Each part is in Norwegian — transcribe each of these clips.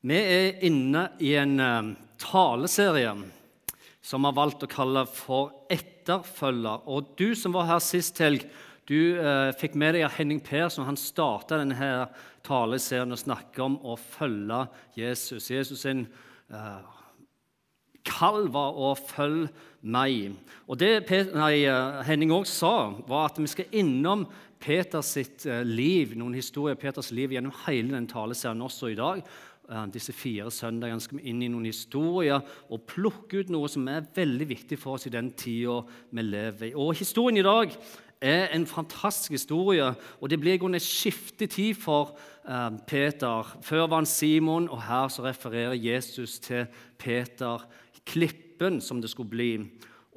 Vi er inne i en eh, taleserie som vi har valgt å kalle for Etterfølger. Og du som var her sist helg, du eh, fikk med deg Henning Persson han starta denne taleserien og snakket om å følge Jesus. Jesus sin eh, kall var å følge meg. Og Det nei, eh, Henning òg sa, var at vi skal innom Peters eh, liv, noen historier Peters liv gjennom hele den taleserien også i dag. Eh, disse fire søndagene skal vi inn i noen historier og plukke ut noe som er veldig viktig for oss i den tida vi lever i. Og Historien i dag er en fantastisk historie, og det blir en skiftetid for eh, Peter. Før var han Simon, og her så refererer Jesus til Peter, klippen som det skulle bli.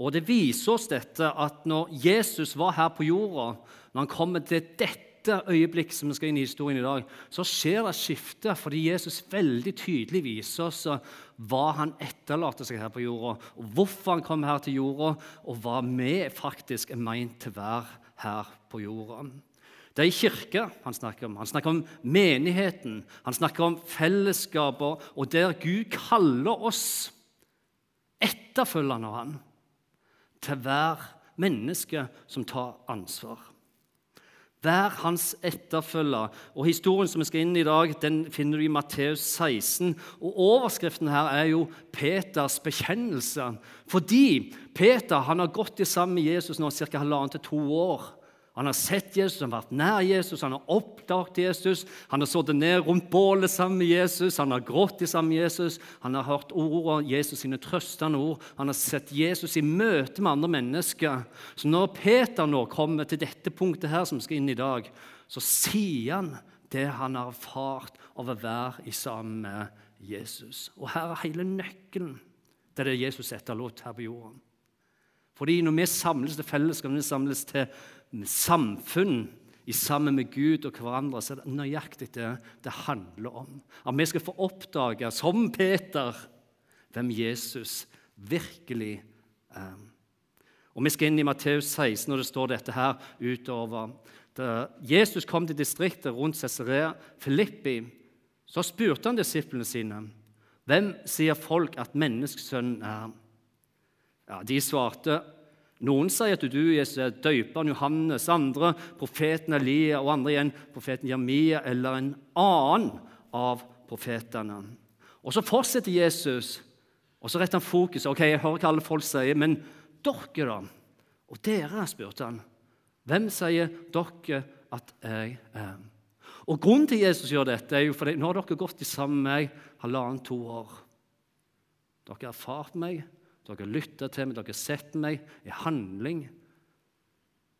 Og Det viser oss dette at når Jesus var her på jorda, når han kommer til dette dette øyeblikk som vi skal inn i historien i dag, så skjer det skifte fordi Jesus veldig tydelig viser oss hva han etterlater seg her på jorda, og hvorfor han kom her til jorda, og hva vi faktisk er meint til å være her på jorda. Det er kirke han snakker om. Han snakker om menigheten. Han snakker om fellesskaper, og der Gud kaller oss etterfølgende av han, til hver menneske som tar ansvar. Vær hans etterfølger. Og Historien som vi skal inn i i dag, den finner du i Matteus 16. Og Overskriften her er jo Peters bekjennelse. Fordi Peter han har gått sammen med Jesus nå ca. halvannet til to år. Han har sett Jesus, han har vært nær Jesus, han har oppdaget Jesus. Han har sittet ned rundt bålet sammen med Jesus, han har grått sammen med Jesus. Han har hørt ordene Jesus sine trøstende ord. Han har sett Jesus i møte med andre mennesker. Så når Peter nå kommer til dette punktet her som skal inn i dag, så sier han det han har erfart av å være i sammen med Jesus. Og her er hele nøkkelen til det Jesus etterlot her på jorden. Fordi når vi samles til fellesskap, når vi samles til samfunn i sammen med Gud og hverandre, så er det nøyaktig det det handler om. At vi skal få oppdage, som Peter, hvem Jesus virkelig er. Og Vi skal inn i Matteus 16, og det står dette her utover. Da Jesus kom til distriktet rundt Cesarea Filippi, så spurte han disiplene sine hvem sier folk at menneskesønnen er. Ja, De svarte noen sier at du Jesus, er døperen Johannes, andre profeten Elia og andre igjen profeten Jeremia eller en annen av profetene. Og Så fortsetter Jesus, og så retter han fokuset. Ok, Jeg hører hva alle folk sier, men dere, da? Og dere, spurte han. Hvem sier dere at jeg er? Og Grunnen til Jesus gjør dette, er jo fordi nå har dere gått sammen med meg halvannet to år. Dere har erfart meg, dere lytta til meg, dere har sett meg i handling.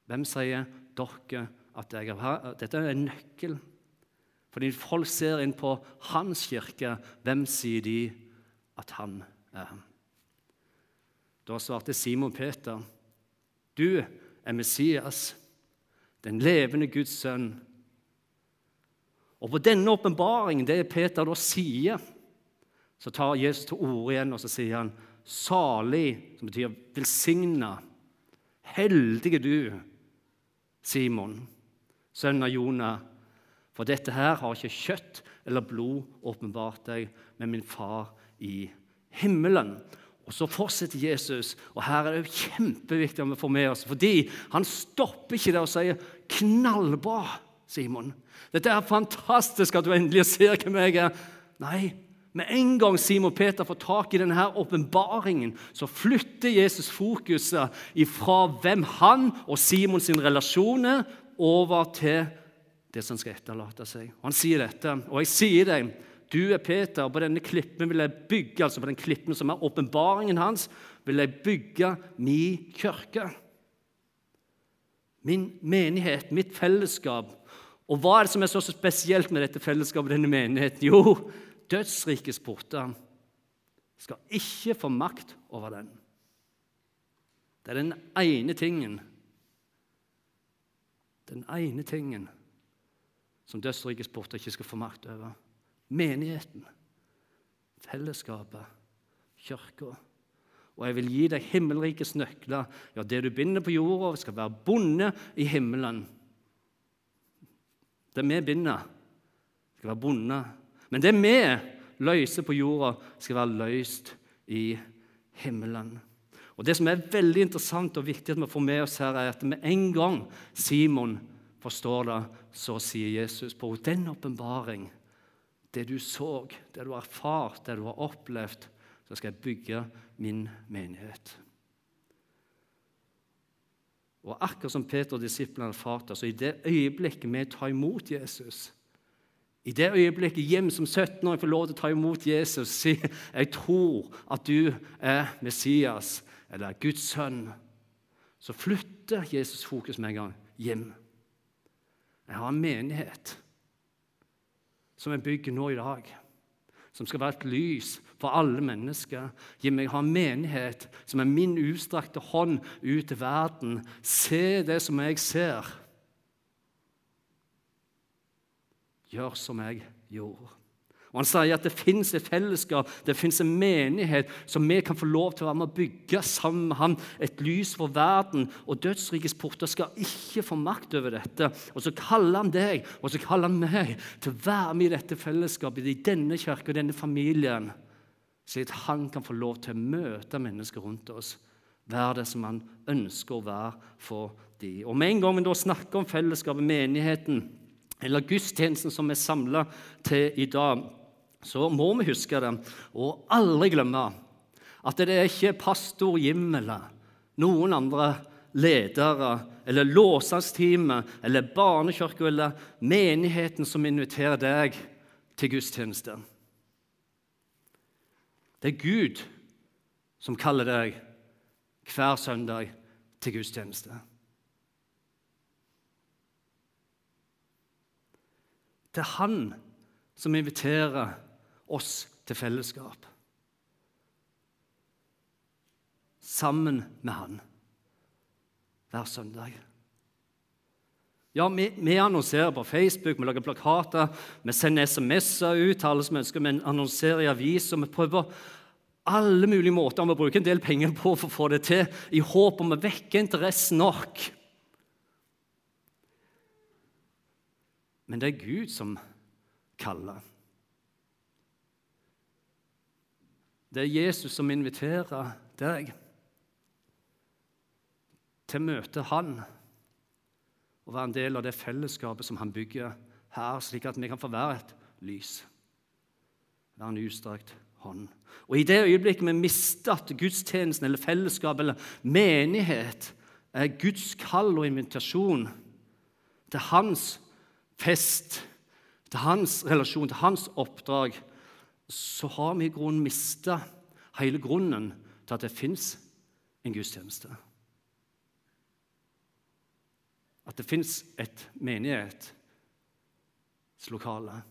Hvem sier dere at jeg har Dette er en nøkkel. Fordi folk ser inn på hans kirke, hvem sier de at han er? Da svarte Simon Peter, 'Du er Messias, den levende Guds sønn.' Og På denne åpenbaringen, det Peter da sier, så tar Jesus til orde igjen og så sier han, Salig, som betyr velsigna. Heldige du, Simon, sønn av Jonah. For dette her har ikke kjøtt eller blod åpenbart deg, men min far i himmelen. Og Så fortsetter Jesus, og her er det jo kjempeviktig om vi får med oss. Fordi han stopper ikke der og sier 'knallbra', Simon. Dette er fantastisk at du endelig ser hvem jeg er. Nei, med en gang Simon Peter får tak i denne åpenbaringen, så flytter Jesus fokuset fra hvem han og Simons relasjon er, over til det som skal etterlate seg. Og Han sier dette, og jeg sier deg, du er Peter, og på denne klippen vil jeg bygge altså på den klippen som er åpenbaringen hans, vil jeg bygge min kirke. Min menighet, mitt fellesskap. Og hva er det som er så spesielt med dette fellesskapet, denne menigheten? Jo, dødsrikets porter skal ikke få makt over den. Det er den ene tingen Den ene tingen som dødsrikets porter ikke skal få makt over. Menigheten, fellesskapet, kirka. Og jeg vil gi deg himmelrikets nøkler. Ja, det du binder på jorda, skal være bonde i himmelen. Det vi binder, skal være bonde men det vi løser på jorda, skal være løst i himmelen. Og Det som er veldig interessant og viktig at vi får med oss her, er at med en gang Simon forstår det, så sier Jesus på den åpenbaring, det du så, det du har erfart, det du har opplevd, så skal jeg bygge min menighet. Og akkurat som Peter og disiplene erfarte, så i det øyeblikket vi tar imot Jesus i det øyeblikket hjem som 17-åring får lov til å ta imot Jesus og si jeg tror at du er Messias eller Guds sønn, så flytter Jesus fokus med en gang hjem. Jeg har en menighet som jeg bygger nå i dag, som skal være et lys for alle mennesker. Jim, jeg har en menighet som er min utstrakte hånd ut til verden. Se det som jeg ser. Gjør som jeg gjorde. Og Han sier at det fins et fellesskap, det fins en menighet som vi kan få lov til å være med å bygge sammen med ham. Et lys for verden. Og dødsrikets porter skal ikke få makt over dette. Og så kaller han deg og så kaller han meg til å være med i dette fellesskapet, i denne kirka denne familien, slik at han kan få lov til å møte mennesker rundt oss. Være det som han ønsker å være for dem. Og med en gang vi da snakker om fellesskapet, menigheten, eller gudstjenesten som vi er samla til i dag, så må vi huske det og aldri glemme at det er ikke pastor Jim eller noen andre ledere eller låsangsteamet eller barnekirka eller menigheten som inviterer deg til gudstjeneste. Det er Gud som kaller deg hver søndag til gudstjeneste. Det er han som inviterer oss til fellesskap. Sammen med han hver søndag. Ja, vi, vi, annonserer på Facebook, vi lager plakater, vi sender SMS-er ut til alle som ønsker, vi annonserer i aviser. Vi prøver alle mulige måter vi bruker en del penger på for å få det til, i håp om å vekke interesse nok. Men det er Gud som kaller. Det er Jesus som inviterer deg til å møte Han og være en del av det fellesskapet som han bygger her, slik at vi kan få være et lys. Være en utstrakt hånd. Og I det øyeblikket vi mister at gudstjenesten eller fellesskap eller menighet er Guds kall og invitasjon til hans fest, til hans relasjon, til hans oppdrag, så har vi i grunnen mista hele grunnen til at det fins en gudstjeneste. At det fins et menighetslokale.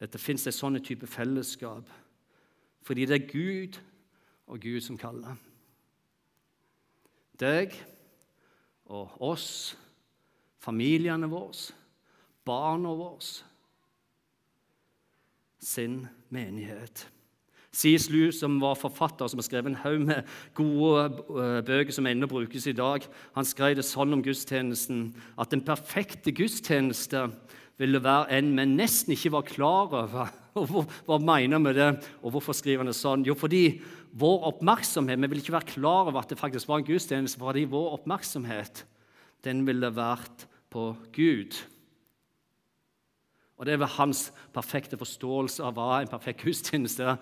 At det fins en sånn type fellesskap. Fordi det er Gud og Gud som kaller. Deg og oss, familiene våre, barna våre sin menighet. C.S. Lewis, som var forfatter som har skrevet en haug med gode eh, bøker som ennå brukes i dag, han skrev det sånn om gudstjenesten at den perfekte gudstjeneste ville være en vi nesten ikke var klar over. Og hva mener med det, og hvorfor skriver han det sånn? Jo, fordi vår oppmerksomhet, Vi ville ikke være klar over at det faktisk var en gudstjeneste, fordi vår oppmerksomhet den ville vært på Gud. Og det var hans perfekte forståelse av hva en perfekt gudstjeneste.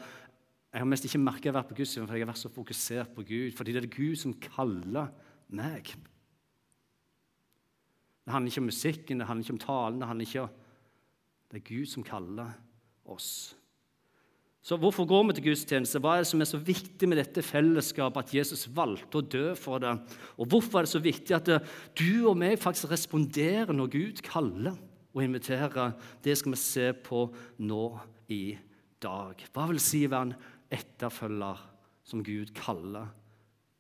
Jeg har mest ikke merka å være på gudstjeneste, for jeg har vært så fokusert på Gud. Fordi det er Gud som kaller meg. Det handler ikke om musikken, det handler ikke om talen. Det handler ikke om Det er Gud som kaller oss. Så hvorfor går vi til gudstjeneste? Hva er det som er så viktig med dette fellesskapet, at Jesus valgte å dø for det? Og hvorfor er det så viktig at du og meg faktisk responderer når Gud kaller? og inviterer? Det skal vi se på nå i dag. Hva vil si å være en etterfølger som Gud kaller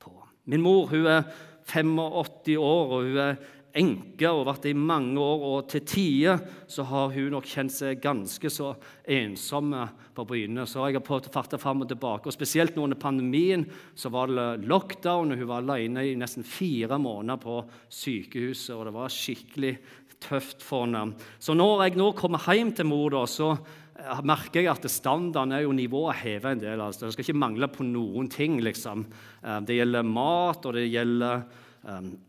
på? Min mor hun er 85 år, og hun er enke og vært det i mange år. Og til tider så har hun nok kjent seg ganske så ensom på Bryne. Så jeg har prøvd å farte fram og tilbake. Og Spesielt nå under pandemien så var det lockdown, og hun var alene i nesten fire måneder på sykehuset. og Det var skikkelig tøft for henne. Så når jeg nå kommer hjem til mor, da, så merker jeg at standarden er jo nivået hevet en del. Altså. Det skal ikke mangle på noen ting. liksom. Eh, det gjelder mat, og det gjelder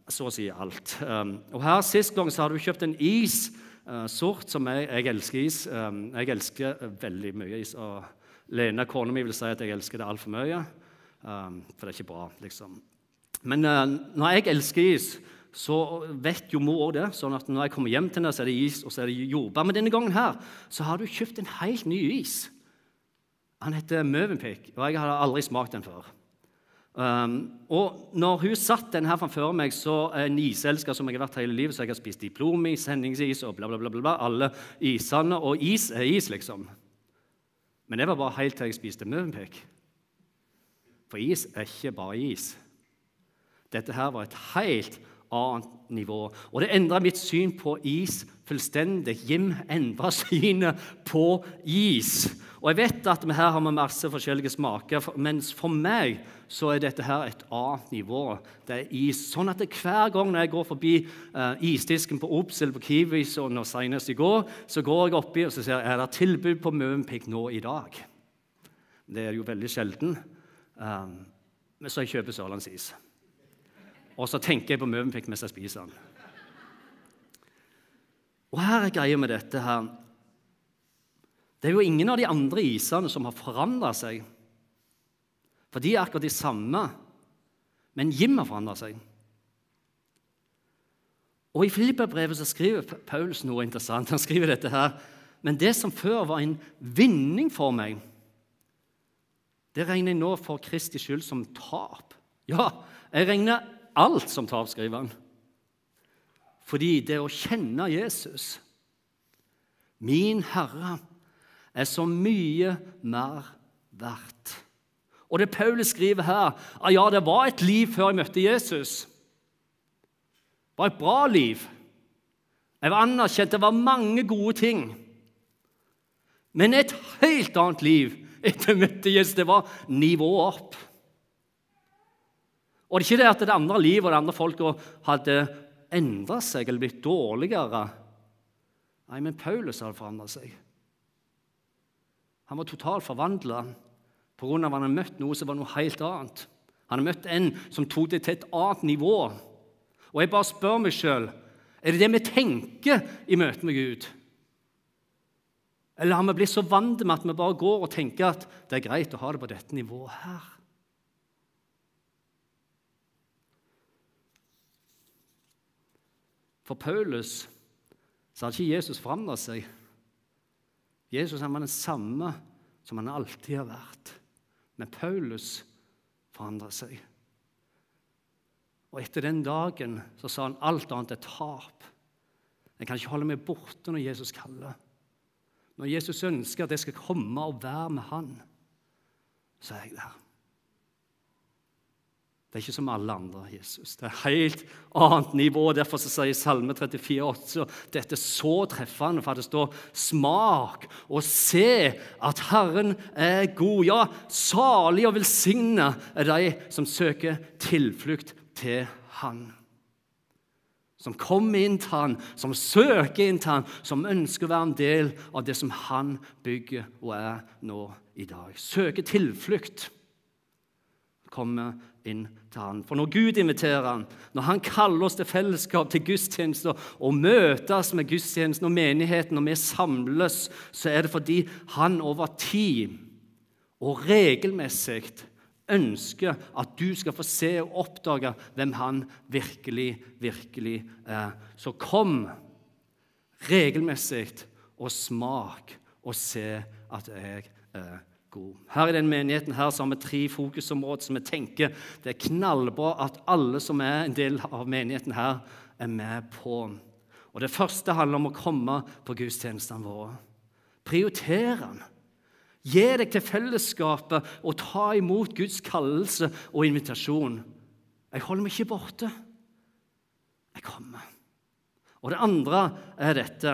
så å si alt. Um, og her Sist gang så har du kjøpt en is, uh, sort, som jeg, jeg elsker is. Um, jeg elsker veldig mye is. og Lene, kona mi, vil si at jeg elsker det altfor mye. Um, for det er ikke bra, liksom. Men uh, når jeg elsker is så vet jo mor det. sånn at Når jeg kommer hjem til henne, så er det is og så er det jordbær. Men denne gangen her, så har du kjøpt en helt ny is. Han heter Møvenpik, og jeg har aldri smakt den før. Um, og når hun satt den her framfor meg, så en iselsker som jeg har vært hele livet, så jeg har spist diplomis, sendingsis og bla, bla, bla, bla, alle isene. Og is er is, liksom. Men det var bare helt til jeg spiste Møvenpick. For is er ikke bare is. Dette her var et helt annet nivå. Og det endra mitt syn på is fullstendig. Jim endra synet på is. Og jeg vet at vi her har vi masse forskjellige smaker, mens for meg så er dette her et annet nivå. Det er is. Sånn at hver gang når jeg går forbi uh, isdisken på Obs eller på Kiwi, og senest i går, så går jeg oppi og så ser er det tilbud på Møvenpick nå i dag. Det er jo veldig sjelden. Um, så jeg kjøper sørlandsis. Og så tenker jeg på Møvenpick mens jeg spiser den. Og her er greia med dette her. Det er jo ingen av de andre isene som har forandra seg. For de er akkurat de samme. Men Jim har forandra seg. Og I Filipperbrevet skriver Paulus noe interessant. Han skriver dette her. Men det som før var en vinning for meg, det regner jeg nå for Kristi skyld som tap. Ja, jeg regner alt som tap, skriver han. Fordi det å kjenne Jesus, min Herre, er så mye mer verdt. Og det Paulus skriver her, at ja, det var et liv før jeg møtte Jesus. Det var et bra liv. Jeg var anerkjent, det var mange gode ting. Men et helt annet liv etter jeg møtte Jesus. Det var nivået opp. Og det er ikke det at det andre livet og det andre folket hadde endra seg eller blitt dårligere. Nei, men Paulus hadde forandra seg. Han var totalt forvandla pga. at han hadde møtt noe som var noe helt annet. Han hadde møtt en som tok det til et annet nivå. Og jeg bare spør meg sjøl er det det vi tenker i møte med Gud. Eller har vi blitt så vant med at vi bare går og tenker at det er greit å ha det på dette nivået her? For Paulus så hadde ikke Jesus forandra seg. Jesus han var den samme som han alltid har vært. Men Paulus forandra seg. Og Etter den dagen så sa han alt annet er tap. Jeg kan ikke holde meg borte når Jesus kaller. Når Jesus ønsker at jeg skal komme og være med han, så er jeg der. Det er ikke som alle andre Jesus. Det er et helt annet nivå. Derfor sier Salme 34, også, dette er så treffende, for det står 'smak og se at Herren er god'. Ja, salig og velsigna er de som søker tilflukt til Han. Som kommer inn til Han, som søker inn til Han, som ønsker å være en del av det som Han bygger og er nå i dag. Søker tilflukt. Kommer inn til han. For når Gud inviterer han, når han kaller oss til fellesskap, til gudstjenester, og møtes med gudstjenesten og menigheten, og vi samles, så er det fordi han over tid og regelmessig ønsker at du skal få se og oppdage hvem han virkelig, virkelig er. Så kom regelmessig og smak og se at jeg er god. Her i den menigheten her så har vi tre fokusområder som vi tenker det er knallbra at alle som er en del av menigheten her, er med på. Og Det første handler om å komme på gudstjenestene våre. Prioritere den. Gi deg til fellesskapet og ta imot Guds kallelse og invitasjon. Jeg holder meg ikke borte. Jeg kommer. Og det andre er dette.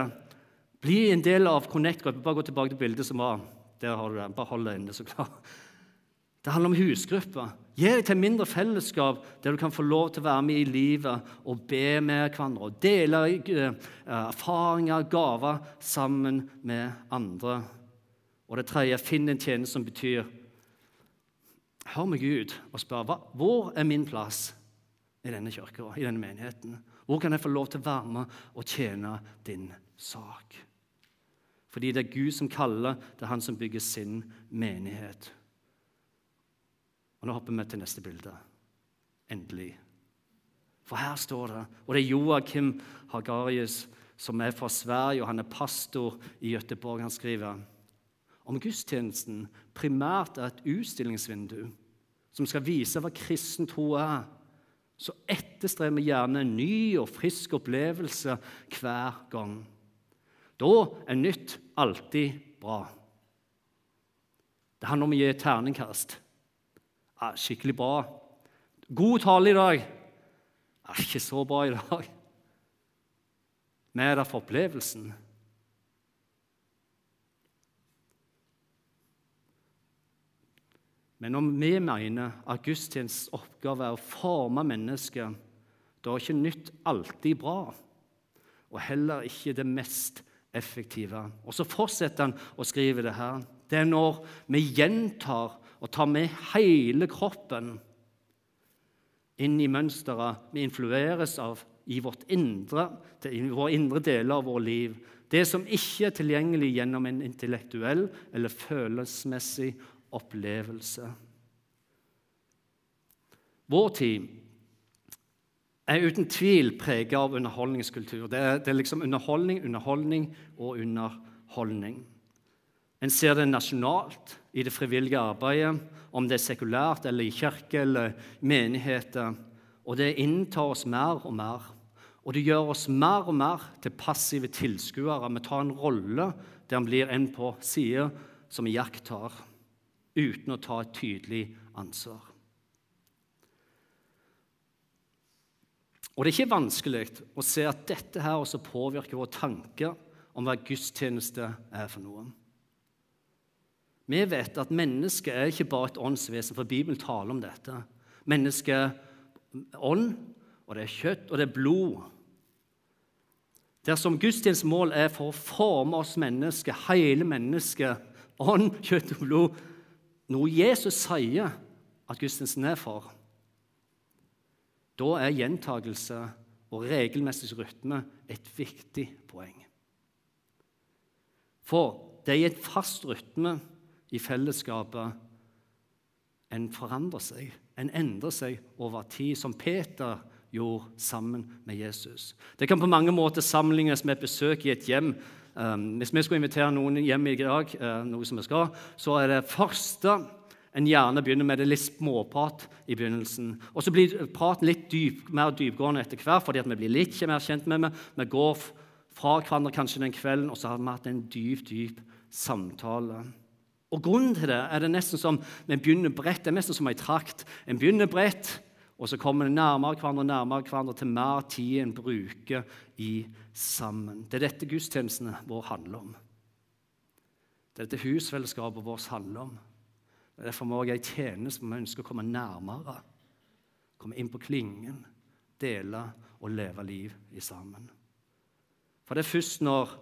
Bli en del av Connect-gruppa. Bare gå tilbake til bildet som var. Der har du det. Bare hold deg så klar. Det handler om husgrupper. Gi deg til mindre fellesskap der du kan få lov til å være med i livet og be med hverandre og dele uh, erfaringer, gaver, sammen med andre. Og det tredje, finn en tjeneste som betyr Hør meg ut og spør hvor er min plass i denne kirka, i denne menigheten. Hvor kan jeg få lov til å være med og tjene din sak? Fordi det er Gud som kaller, det er han som bygger sin menighet. Og Nå hopper vi til neste bilde. Endelig. For her står det Og det er Joakim Hagarius, som er fra Sverige, og han er pastor i Gøteborg. Han skriver om gudstjenesten primært er et utstillingsvindu som skal vise hva kristen tro er, så etterstreber vi gjerne en ny og frisk opplevelse hver gang. Da er nytt alltid bra. Det handler om å gi terningkast. Ja, skikkelig bra. God tale i dag. Ja, ikke så bra i dag. Vi er der for opplevelsen. Men om vi mener at gudstjenestens oppgave er å forme mennesket, da er ikke nytt alltid bra, og heller ikke det mest effektive. Og Så fortsetter han å skrive det her. Det er når vi gjentar og tar med hele kroppen inn i mønsteret vi influeres av i vårt indre, i våre indre deler av vårt liv. Det som ikke er tilgjengelig gjennom en intellektuell eller følelsesmessig opplevelse. Vår tid er uten tvil preget av underholdningskultur. Det er, det er, liksom underholdning, underholdning og underholdning. En ser det nasjonalt i det frivillige arbeidet, om det er sekulært eller i kirke eller menigheter. Og det inntar oss mer og mer. Og det gjør oss mer og mer til passive tilskuere. Vi tar en rolle der han blir en på sida som iakttar uten å ta et tydelig ansvar. Og Det er ikke vanskelig å se at dette her også påvirker våre tanker om hva gudstjeneste er for noe. Vi vet at mennesket er ikke bare et åndsvesen, for Bibelen taler om dette. Mennesket er ånd, og det er kjøtt, og det er blod. Dersom gudstjenestens mål er for å forme oss mennesker, hele mennesket, ånd, kjøtt og blod, noe Jesus sier at gudstjenesten er for, da er gjentagelse og regelmessig rytme et viktig poeng. For det er i et fast rytme i fellesskapet en forandrer seg, en endrer seg over tid, som Peter gjorde sammen med Jesus. Det kan på mange måter sammenlignes med et besøk i et hjem Um, hvis vi skulle invitere noen hjem i dag, uh, noe som vi skal, så er det første en gjerne begynner med det litt småprat i begynnelsen. Og så blir praten litt dyp, mer dypgående etter hvert, fordi vi blir litt mer kjent med meg. Vi går fra hverandre kanskje den kvelden, og så har vi hatt en dyp, dyp samtale. Og Grunnen til det er det nesten som vi begynner bredt. Det er nesten som ei trakt. En begynner bredt, og så kommer en nærmere hverandre nærmere hverandre til mer tid en bruker i sammen. Det er dette gudstjenestene våre handler om. Det er dette husfellesskapet vårt handler om. Er Derfor må jeg tjene tjeneste jeg ønsker å komme nærmere. Komme inn på klingen, dele og leve liv i sammen. For det er først når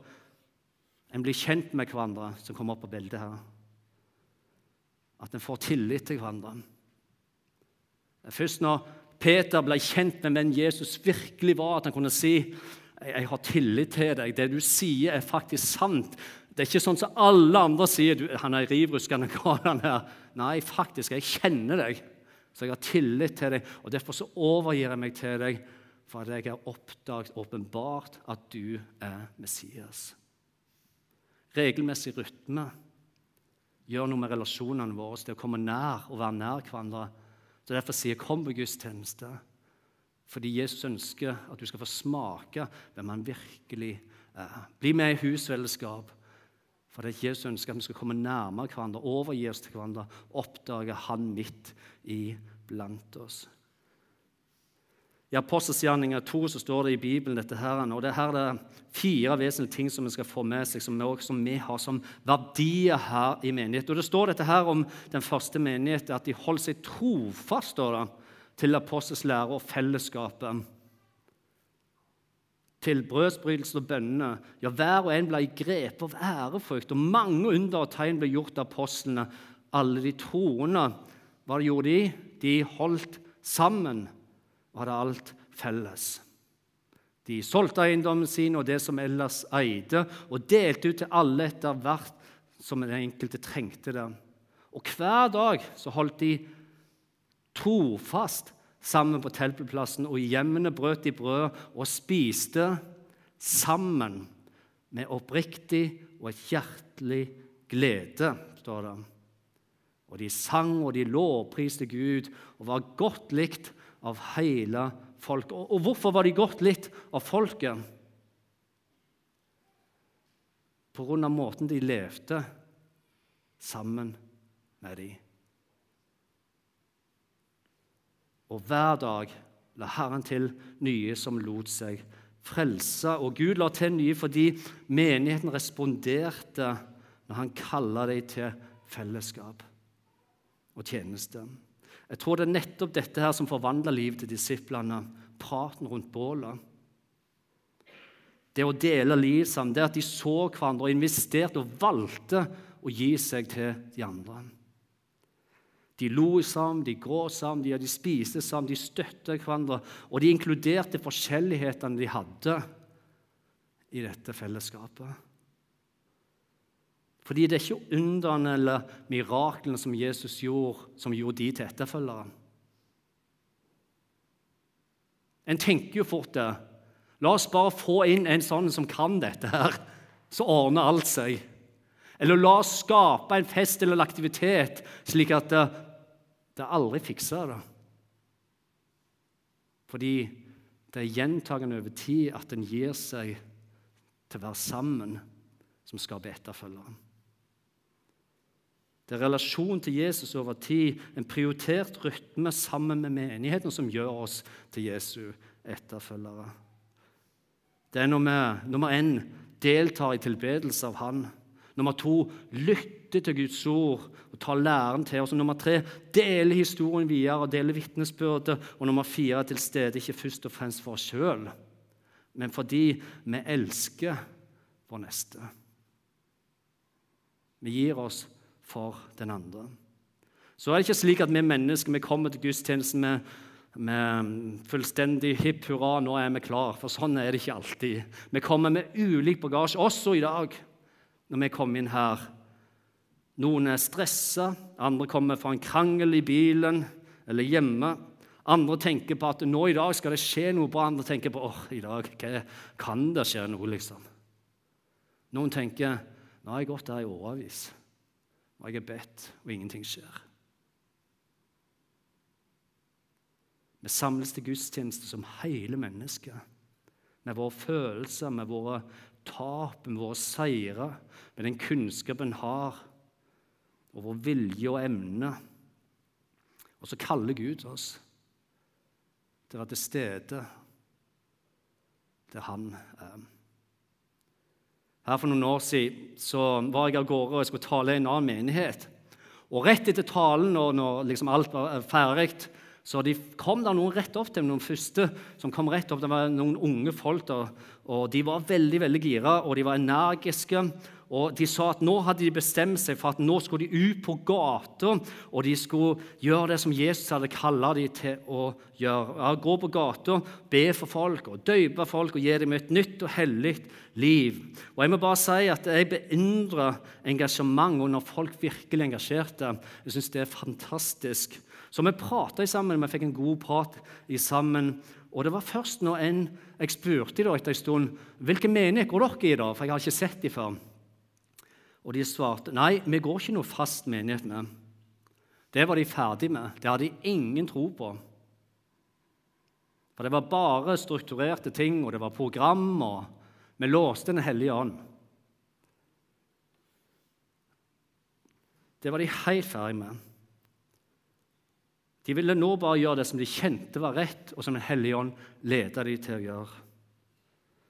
en blir kjent med hverandre, som kommer opp på bildet her, at en får tillit til hverandre Det er Først når Peter ble kjent med hvem Jesus virkelig var, at han kunne si jeg har tillit til deg. Det du sier, er faktisk sant. Det er ikke sånn som alle andre sier. Du, han er rivruskende gal, han her'. Nei, faktisk, jeg kjenner deg, så jeg har tillit til deg. og Derfor så overgir jeg meg til deg, for at jeg har oppdaget åpenbart at du er Messias. Regelmessig rytme gjør noe med relasjonene våre, det å komme nær og være nær hverandre så Derfor sier jeg 'kom på gudstjeneste'. Fordi Jesus ønsker at du skal få smake hvem han virkelig er. Bli med i husfellesskap. For det er Jesus ønsker at vi skal komme nærmere hverandre, overgi oss til hverandre, oppdage Han midt iblant oss. I Apostelsgjerninga 2 så står det i Bibelen dette her, og det her er fire vesentlige ting som vi skal få med seg, som vi, også, som vi har som verdier her i menighet. Og Det står dette her om den første menigheten, at de holdt seg trofast står det, til apostels lære og fellesskapet. Til brødsbrytelsen og bønnene. Ja, hver og en ble grepet av ærefrykt, og mange under og tegn ble gjort av apostlene. Alle de troende, hva gjorde de? De holdt sammen og hadde alt felles. De solgte eiendommen sin og det som ellers eide, og delte ut til alle etter hvert som den enkelte trengte det. Og hver dag så holdt de trofast sammen på tempelplassen, og i hjemmene brøt de brød og spiste sammen med oppriktig og et hjertelig glede, står det. Og de sang og de lovpriste Gud og var godt likt av hele folket. Og hvorfor var de godt likt av folket? På grunn av måten de levde sammen med dem. Og hver dag la Herren til nye som lot seg frelse. Og Gud la til nye fordi menigheten responderte når han kalla dem til fellesskap og tjeneste. Jeg tror det er nettopp dette her som forvandla livet til disiplene. Praten rundt bålet. Det å dele liv sammen, det at de så hverandre og investerte og valgte å gi seg til de andre. De lo sammen, de gråt sammen, de, de spiste sammen, de støtta hverandre. Og de inkluderte forskjellighetene de hadde i dette fellesskapet. Fordi det er ikke underne eller miraklene som Jesus gjorde, som gjorde de til etterfølgere. En tenker jo fort det. La oss bare få inn en sånn som kan dette her, så ordner alt seg. Eller la oss skape en fest eller en aktivitet slik at det det aldri fikser det. Fordi det er gjentagende over tid at en gir seg til å være sammen, som skaper etterfølgere. Det er relasjonen til Jesus over tid, en prioritert rytme sammen med menigheten, som gjør oss til Jesu etterfølgere. Det er når vi nummer én deltar i tilbedelse av Han. Nummer to lytte til Guds ord og ta læren til oss. Og nummer tre dele historien videre og dele vitnesbyrdet. Og nummer fire til stede ikke først og fremst for oss sjøl, men fordi vi elsker vår neste. Vi gir oss for den andre. Så er det ikke slik at vi mennesker vi kommer til gudstjenesten med, med fullstendig hipp hurra, nå er vi klar. For sånn er det ikke alltid. Vi kommer med ulik bagasje, også i dag når vi kommer inn her. Noen er stressa, andre kommer fra en krangel i bilen eller hjemme. Andre tenker på at nå i dag skal det skje noe bra. Andre tenker på åh, i dag kan det skje noe, liksom. Noen tenker nå har jeg gått her i årevis, og jeg er bedt, og ingenting skjer. Vi samles til gudstjeneste som hele mennesket, med våre følelser, med våre tap, med våre seire, med den kunnskapen en har, og vår vilje og emne. Og så kaller Gud oss til å være til stede der Han er. Her For noen år siden så var jeg av gårde og skulle tale i en annen menighet. Og Rett etter talen, og når liksom alt var ferdig, så de kom der noen rett opp til noen første som kom rett opp. Det var noen unge folk der, og De var veldig veldig gira og de var energiske. Og De sa at nå hadde de bestemt seg for at nå skulle de ut på gata og de skulle gjøre det som Jesus hadde kalt dem til å gjøre. Ja, gå på gata, be for folk og døpe folk og gi dem et nytt og hellig liv. Og Jeg må bare si at jeg beundrer engasjement og når folk virkelig er engasjerte. Jeg syns det er fantastisk. Så vi prata sammen, vi fikk en god prat sammen. Og det var først når en, jeg spurte da etter en stund hvilken menighet går dere i, da? for jeg har ikke sett dem før. Og de svarte nei, vi går ikke noe fast menighet med. Det var de ferdig med. Det hadde de ingen tro på. For det var bare strukturerte ting, og det var program, og vi låste Den hellige ånd. Det var de helt ferdig med. De ville nå bare gjøre det som de kjente var rett, og som Den hellige ånd ledet dem til å gjøre.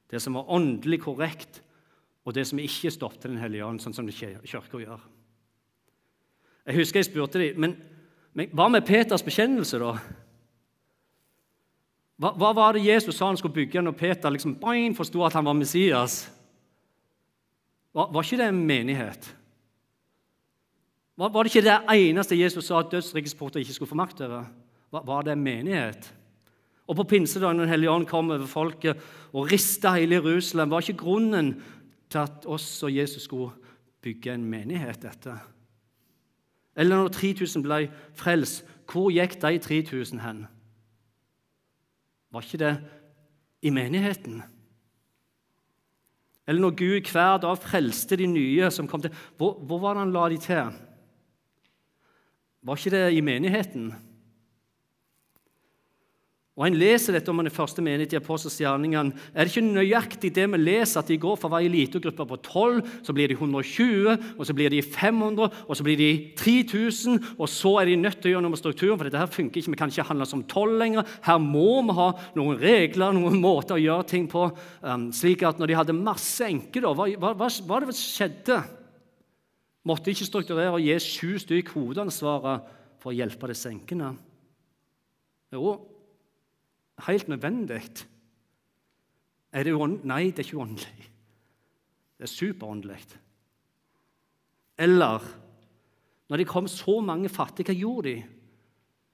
Det som var åndelig korrekt, og det som ikke stoppet Den hellige ånd, sånn som Kirka gjør. Jeg husker jeg spurte dem men, men hva med Peters bekjennelse, da? Hva, hva, var det Jesus sa han skulle bygge når Peter liksom, forsto at han var Messias? Var, var ikke det en menighet? Var, det ikke det eneste Jesus sa at dødsrikets porter ikke skulle få makt over? Var, det en menighet? Og På pinsedagen Den hellige ånd kom over folket og rista hele Jerusalem, var ikke grunnen til at oss og Jesus skulle bygge en menighet, dette? Eller når 3000 ble frelst, hvor gikk de 3000 hen? Var ikke det i menigheten? Eller når Gud hver dag frelste de nye som kom til Hvor, hvor var det han la de til? Var ikke det i menigheten? Og En leser dette om den første menighet i Apostels gjerningene. Er det ikke nøyaktig det vi leser, at de går fra å være elitegruppe på 12, så blir de 120, og så blir de 500, og så blir de 3000, og så er de nødt til å gjøre noe med strukturen, for dette her funker ikke. Vi kan ikke handle som 12 lenger. Her må vi ha noen regler, noen måter å gjøre ting på. Um, slik at når de hadde masse enker, hva, hva, hva, hva det skjedde? Måtte ikke strukturere og gi sju stykk hovedansvaret for å hjelpe det senkende. Jo, helt nødvendig. Er det uåndelig? Nei, det er ikke åndelig. Det er superåndelig. Eller når det kom så mange fattige, hva gjorde de?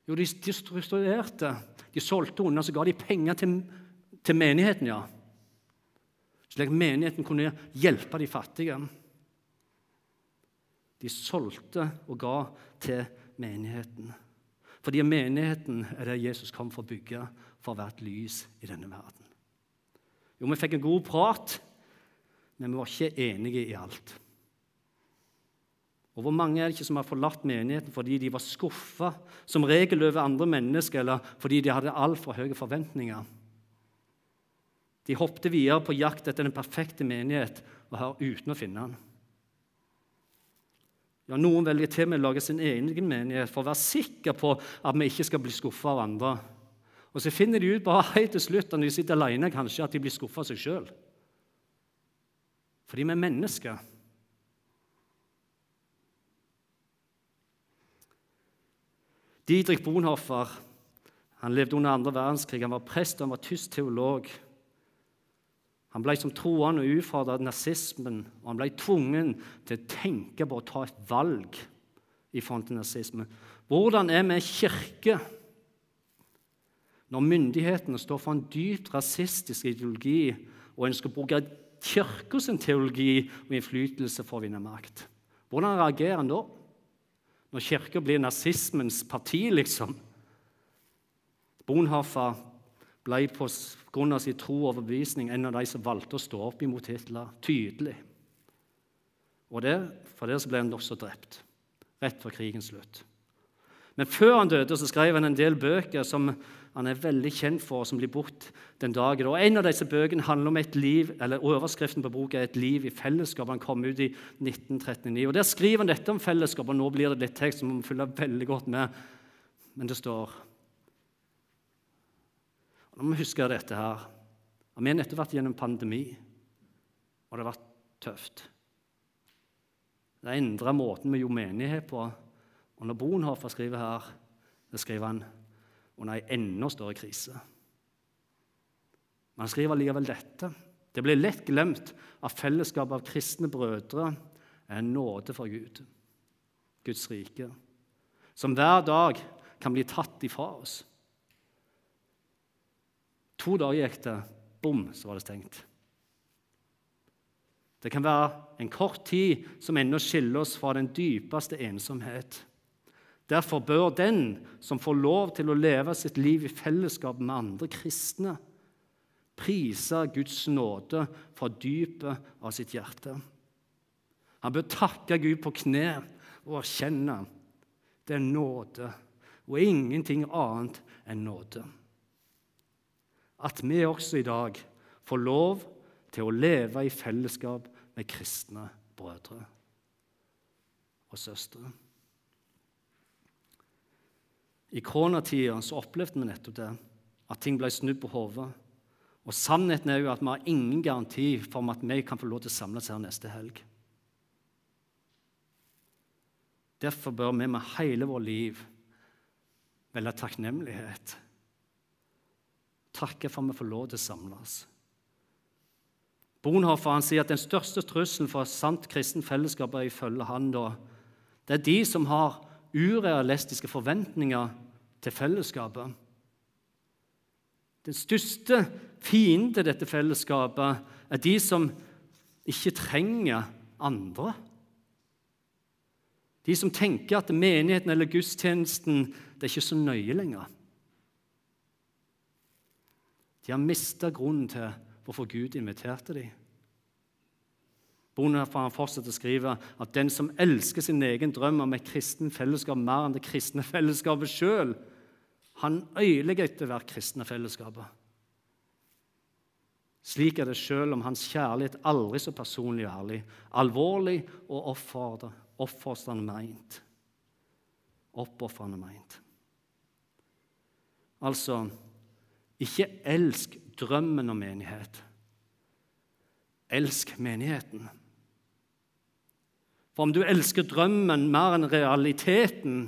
Jo, de strukturerte. De solgte unna, så ga de penger til, til menigheten, ja. Slik at menigheten kunne hjelpe de fattige. De solgte og ga til menigheten. Fordi menigheten er det Jesus kom for å bygge, for et lys i denne verden. Jo, vi fikk en god prat, men vi var ikke enige i alt. Og Hvor mange er det ikke som har forlatt menigheten fordi de var skuffa, som regel over andre mennesker, eller fordi de hadde altfor høye forventninger? De hoppet videre på jakt etter den perfekte menighet og her uten å finne den. Ja, Noen velger til med å lage sin egen menighet for å være sikker på at vi ikke skal bli skuffa av andre. Og så finner de ut bare helt til slutt når de sitter alene, kanskje, at de blir skuffa av seg sjøl. Fordi vi er mennesker. Didrik Bonhoffer han levde under andre verdenskrig. Han var prest og han var tysk teolog. Han ble som troende utfordra av nazismen, og han ble tvungen til å tenke på å ta et valg i forhold til nazismen. Hvordan er vi kirke når myndighetene står for en dypt rasistisk ideologi og ønsker å bruke kirkens teologi og innflytelse for å vinne makt? Hvordan reagerer en da? Når kirka blir nazismens parti, liksom? Bonhoeffer ble av sin tro og overbevisning en av de som valgte å stå opp imot Hitler tydelig. Og det, For det så ble han også drept, rett før krigens slutt. Men før han døde, så skrev han en del bøker som han er veldig kjent for, som blir bort den dagen. Og En av disse bøkene handler om et liv, eller Overskriften på boka er 'Et liv i fellesskap'. Han kom ut i 1939. Og Der skriver han dette om fellesskap, og nå blir det litt tekst som må følge veldig godt med. Men det står Nå må vi huske dette her. Vi har nettopp vært gjennom pandemi, og det har vært tøft. Det har endra måten vi gjorde menighet på. Og når Bonhoeffer skriver her, det skriver han under en enda større krise. Men han skriver allikevel dette. Det blir lett glemt at fellesskapet av kristne brødre er en nåde for Gud, Guds rike, som hver dag kan bli tatt ifra oss. To dager gikk det, bom, så var det stengt. Det kan være en kort tid som ennå skiller oss fra den dypeste ensomhet. Derfor bør den som får lov til å leve sitt liv i fellesskap med andre kristne, prise Guds nåde fra dypet av sitt hjerte. Han bør takke Gud på kne og erkjenne det er nåde og ingenting annet enn nåde. At vi også i dag får lov til å leve i fellesskap med kristne brødre og søstre. I koronatida opplevde vi nettopp det, at ting ble snudd på hodet. Og sannheten er jo at vi har ingen garanti for at vi kan få lov til å samles her neste helg. Derfor bør vi med hele vår liv velge takknemlighet. Takke for at vi får lov til å samles. Bonhoeffer han sier at den største trusselen for et sant kristent fellesskap er ifølge han da, det er de som har urealistiske forventninger til fellesskapet. Den største fienden til dette fellesskapet er de som ikke trenger andre. De som tenker at menigheten eller gudstjenesten det er ikke så nøye lenger. De har mista grunnen til hvorfor Gud inviterte dem. Bonhoeffer fortsetter å skrive at den som elsker sin egen drøm om et kristen fellesskap mer enn det kristne fellesskapet sjøl, han øyelegger etter hvert kristne fellesskapet. Slik er det sjøl om hans kjærlighet aldri så personlig og ærlig, alvorlig og oppofrende meint. Oppofrende meint. Altså ikke elsk drømmen om menighet. Elsk menigheten. For om du elsker drømmen mer enn realiteten,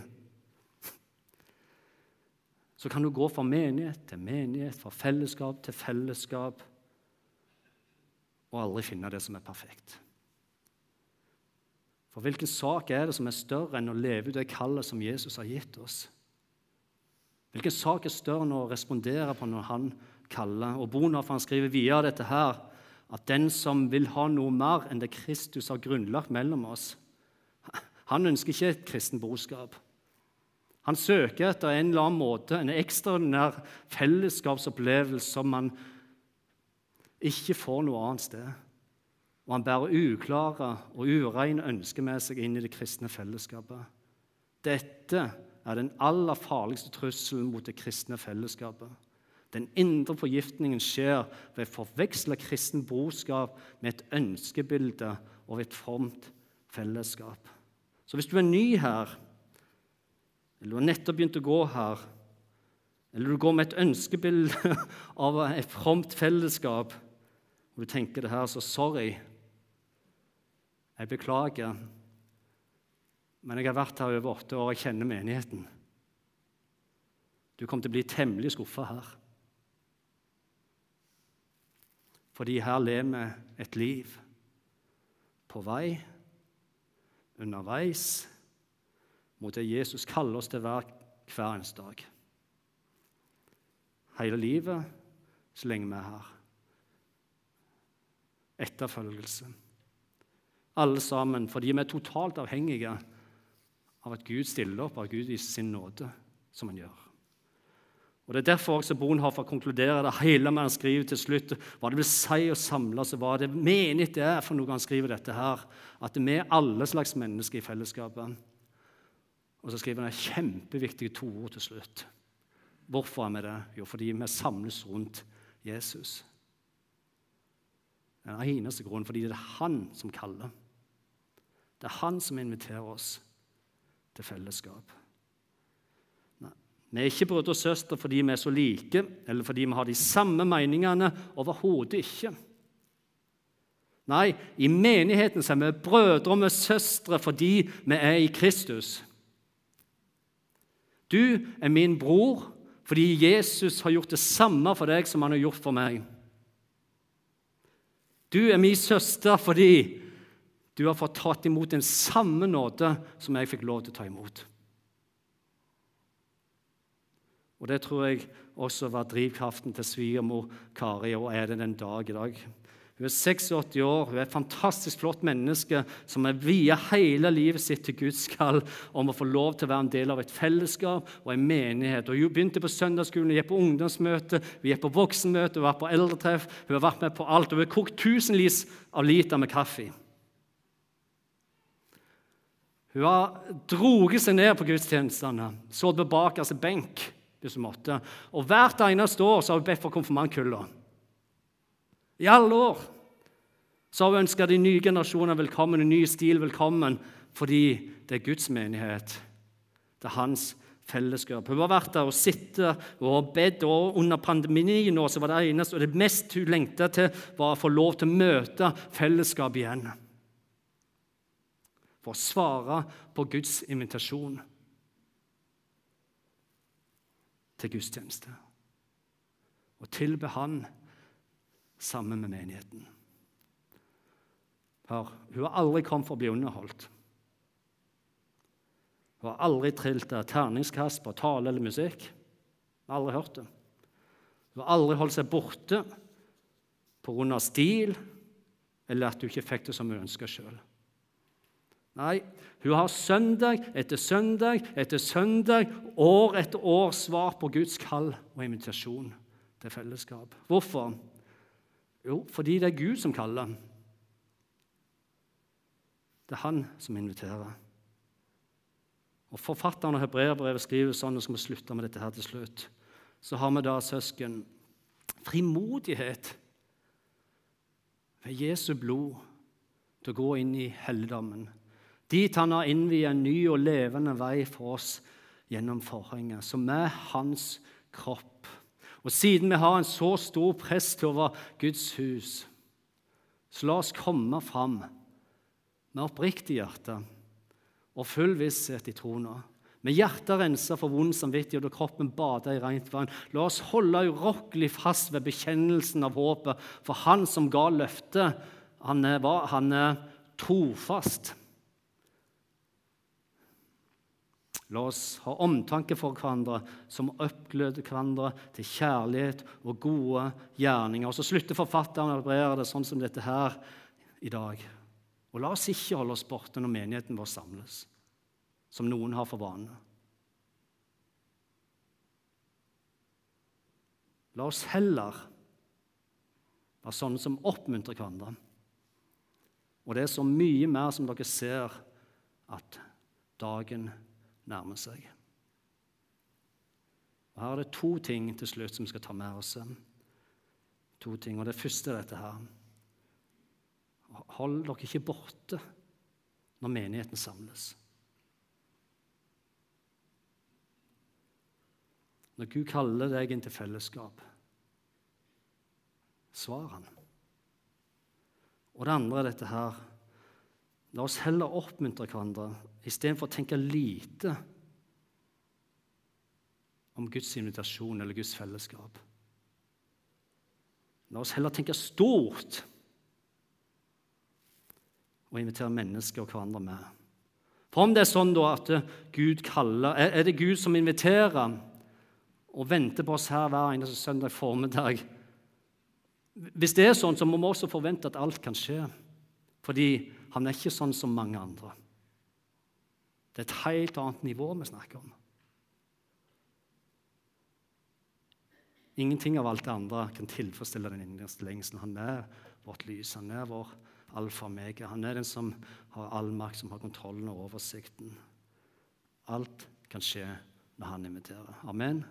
så kan du gå fra menighet til menighet, fra fellesskap til fellesskap, og aldri finne det som er perfekt. For hvilken sak er det som er større enn å leve ut det kallet som Jesus har gitt oss? Hvilken sak er større enn å respondere på når han kaller? Og Bonhoff han skriver videre dette her, at den som vil ha noe mer enn det Kristus har grunnlagt mellom oss, han ønsker ikke et kristen brorskap. Han søker etter en eller annen måte en ekstraordinær fellesskapsopplevelse som man ikke får noe annet sted. Og han bærer uklare og ureine ønsker med seg inn i det kristne fellesskapet. Dette er den aller farligste trusselen mot det kristne fellesskapet. Den indre forgiftningen skjer ved å forveksle kristen brorskap med et ønskebilde og et fromt fellesskap. Så hvis du er ny her, eller du har nettopp begynt å gå her, eller du går med et ønskebilde av et fromt fellesskap, og du tenker det her, så sorry. Jeg beklager. Men jeg har vært her over åtte år, og kjenner menigheten. Du kommer til å bli temmelig skuffa her. Fordi her lever vi et liv på vei, underveis, mot det Jesus kaller oss til hver, hver eneste dag. Hele livet så lenge vi er her. Etterfølgelse. Alle sammen fordi vi er totalt avhengige av at Gud stiller opp, av Gud viser sin nåde, som han gjør. Og Det er derfor også Bonhoeffer konkluderer det hele med han skriver til slutt hva det vil si å samle seg, hva det menighet det er for noe han skriver dette her. At vi er alle slags mennesker i fellesskapet. Og så skriver han kjempeviktige to ord til slutt. Hvorfor er vi det? Jo, fordi vi samles rundt Jesus. Den eneste grunnen fordi det er han som kaller. Det er han som inviterer oss til fellesskap. Nei. Vi er ikke brødre og søstre fordi vi er så like, eller fordi vi har de samme meningene. Overhodet ikke. Nei, i menigheten er vi brødre og søstre fordi vi er i Kristus. Du er min bror fordi Jesus har gjort det samme for deg som han har gjort for meg. Du er min søster fordi du har fått tatt imot den samme nåde som jeg fikk lov til å ta imot. Og Det tror jeg også var drivkraften til svigermor Kari, og er det den dag i dag. Hun er 86 år, hun er et fantastisk flott menneske som er via hele livet sitt til Guds kall om å få lov til å være en del av et fellesskap og en menighet. Og Hun begynte på søndagsskolen, hun gikk på ungdomsmøte, hun gikk på voksenmøte, hun var på eldretreff. Hun har vært med på alt, og hun har kokt tusenvis av liter med kaffe. Hun har droget seg ned på gudstjenestene, sittet på bakerste benk hvis hun måtte. Og hvert eneste år så har hun bedt for konfirmantkulla. I alle år så har hun ønska de nye generasjonene velkommen, en ny stil velkommen, fordi det er Guds menighet. Det er hans fellesskap. Hun har vært der og sittet og bedt. og Under pandemien nå, så var det eneste og det mest hun lengta til, var å få lov til å møte fellesskap igjen for å svare på Guds invitasjon til gudstjeneste. og tilbe Han sammen med menigheten. Hør, hun har aldri kommet for å bli underholdt. Hun har aldri trilt terningskast på tale eller musikk. Hun har aldri hørt det. Hun har aldri holdt seg borte pga. stil eller at hun ikke fikk det som hun ønska sjøl. Nei, hun har søndag etter søndag etter søndag, år etter år svart på Guds kall og invitasjon til fellesskap. Hvorfor? Jo, fordi det er Gud som kaller. Det er han som inviterer. Og Forfatteren av Hebreerbrevet skriver sånn, og skal vi slutte med dette her til slutt. Så har vi da, søsken, frimodighet ved Jesu blod til å gå inn i helligdommen. Dit han har innviet en ny og levende vei for oss gjennom forhenget, som er hans kropp. Og siden vi har en så stor prest over Guds hus, så la oss komme fram med oppriktig hjerte og full visshet i trona. Med hjertet rensa for vond samvittighet og kroppen bada i rent vann. La oss holde urokkelig fast ved bekjennelsen av håpet, for Han som ga løftet, han han er trofast. La oss ha omtanke for hverandre som oppgløder hverandre til kjærlighet og gode gjerninger. Og Så slutter forfatteren å operere det sånn som dette her i dag. Og la oss ikke holde oss borte når menigheten vår samles, som noen har for vane. La oss heller være sånne som oppmuntrer hverandre. Og det er så mye mer som dere ser at dagen nærmer seg. Og Her er det to ting til slutt som vi skal ta med oss. To ting, og Det første er dette her. Hold dere ikke borte når menigheten samles. Når Gud kaller deg inn til fellesskap, svar han. Og det andre er dette her. La oss heller oppmuntre hverandre istedenfor å tenke lite om Guds invitasjon eller Guds fellesskap. La oss heller tenke stort og invitere mennesker og hverandre med. For om det er sånn da at Gud kaller, er det Gud som inviterer og venter på oss her hver eneste søndag formiddag Hvis det er sånn, så må vi også forvente at alt kan skje. Fordi han er ikke sånn som mange andre. Det er et helt annet nivå vi snakker om. Ingenting av alt det andre kan tilfredsstille den innerste lengselen. Han er vårt lys, han er vår alfa og mega. Han er den som har all makt, som har kontrollen og oversikten. Alt kan skje når han inviterer. Amen.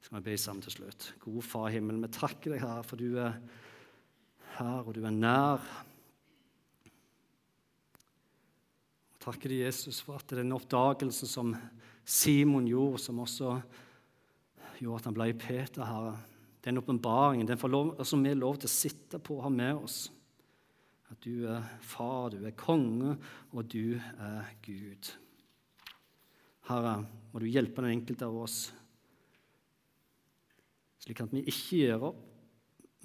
Så skal vi be sammen til slutt. Gode Far i himmelen, vi takker deg, her, for du er her, og du er nær. Takker deg, Jesus, for at den oppdagelsen som Simon gjorde, som også gjorde at han ble Peter, Herre, den åpenbaringen som vi er lov til å sitte på og ha med oss. At du er far, du er konge, og du er Gud. Herre, må du hjelpe den enkelte av oss, slik at vi ikke gir opp,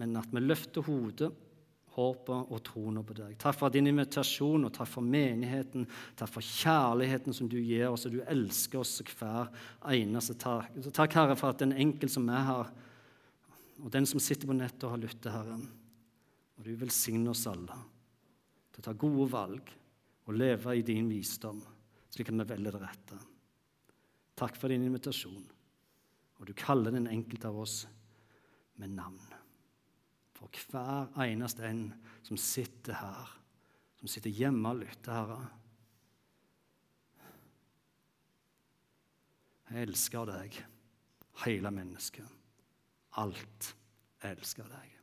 men at vi løfter hodet håpet og troen på deg. Takk for din invitasjon, og takk for menigheten. Takk for kjærligheten som du gir oss, og du elsker oss hver eneste takk. Takk, Herre, for at den enkel som er her, og den som sitter på nettet og har lyttet, Herre, og du velsigne oss alle til å ta gode valg og leve i din visdom, slik at vi velger det rette. Takk for din invitasjon, og du kaller den enkelte av oss med navn for hver eneste en som sitter her, som sitter hjemme og lytter, Herre. Jeg elsker deg, hele mennesket. Alt elsker deg.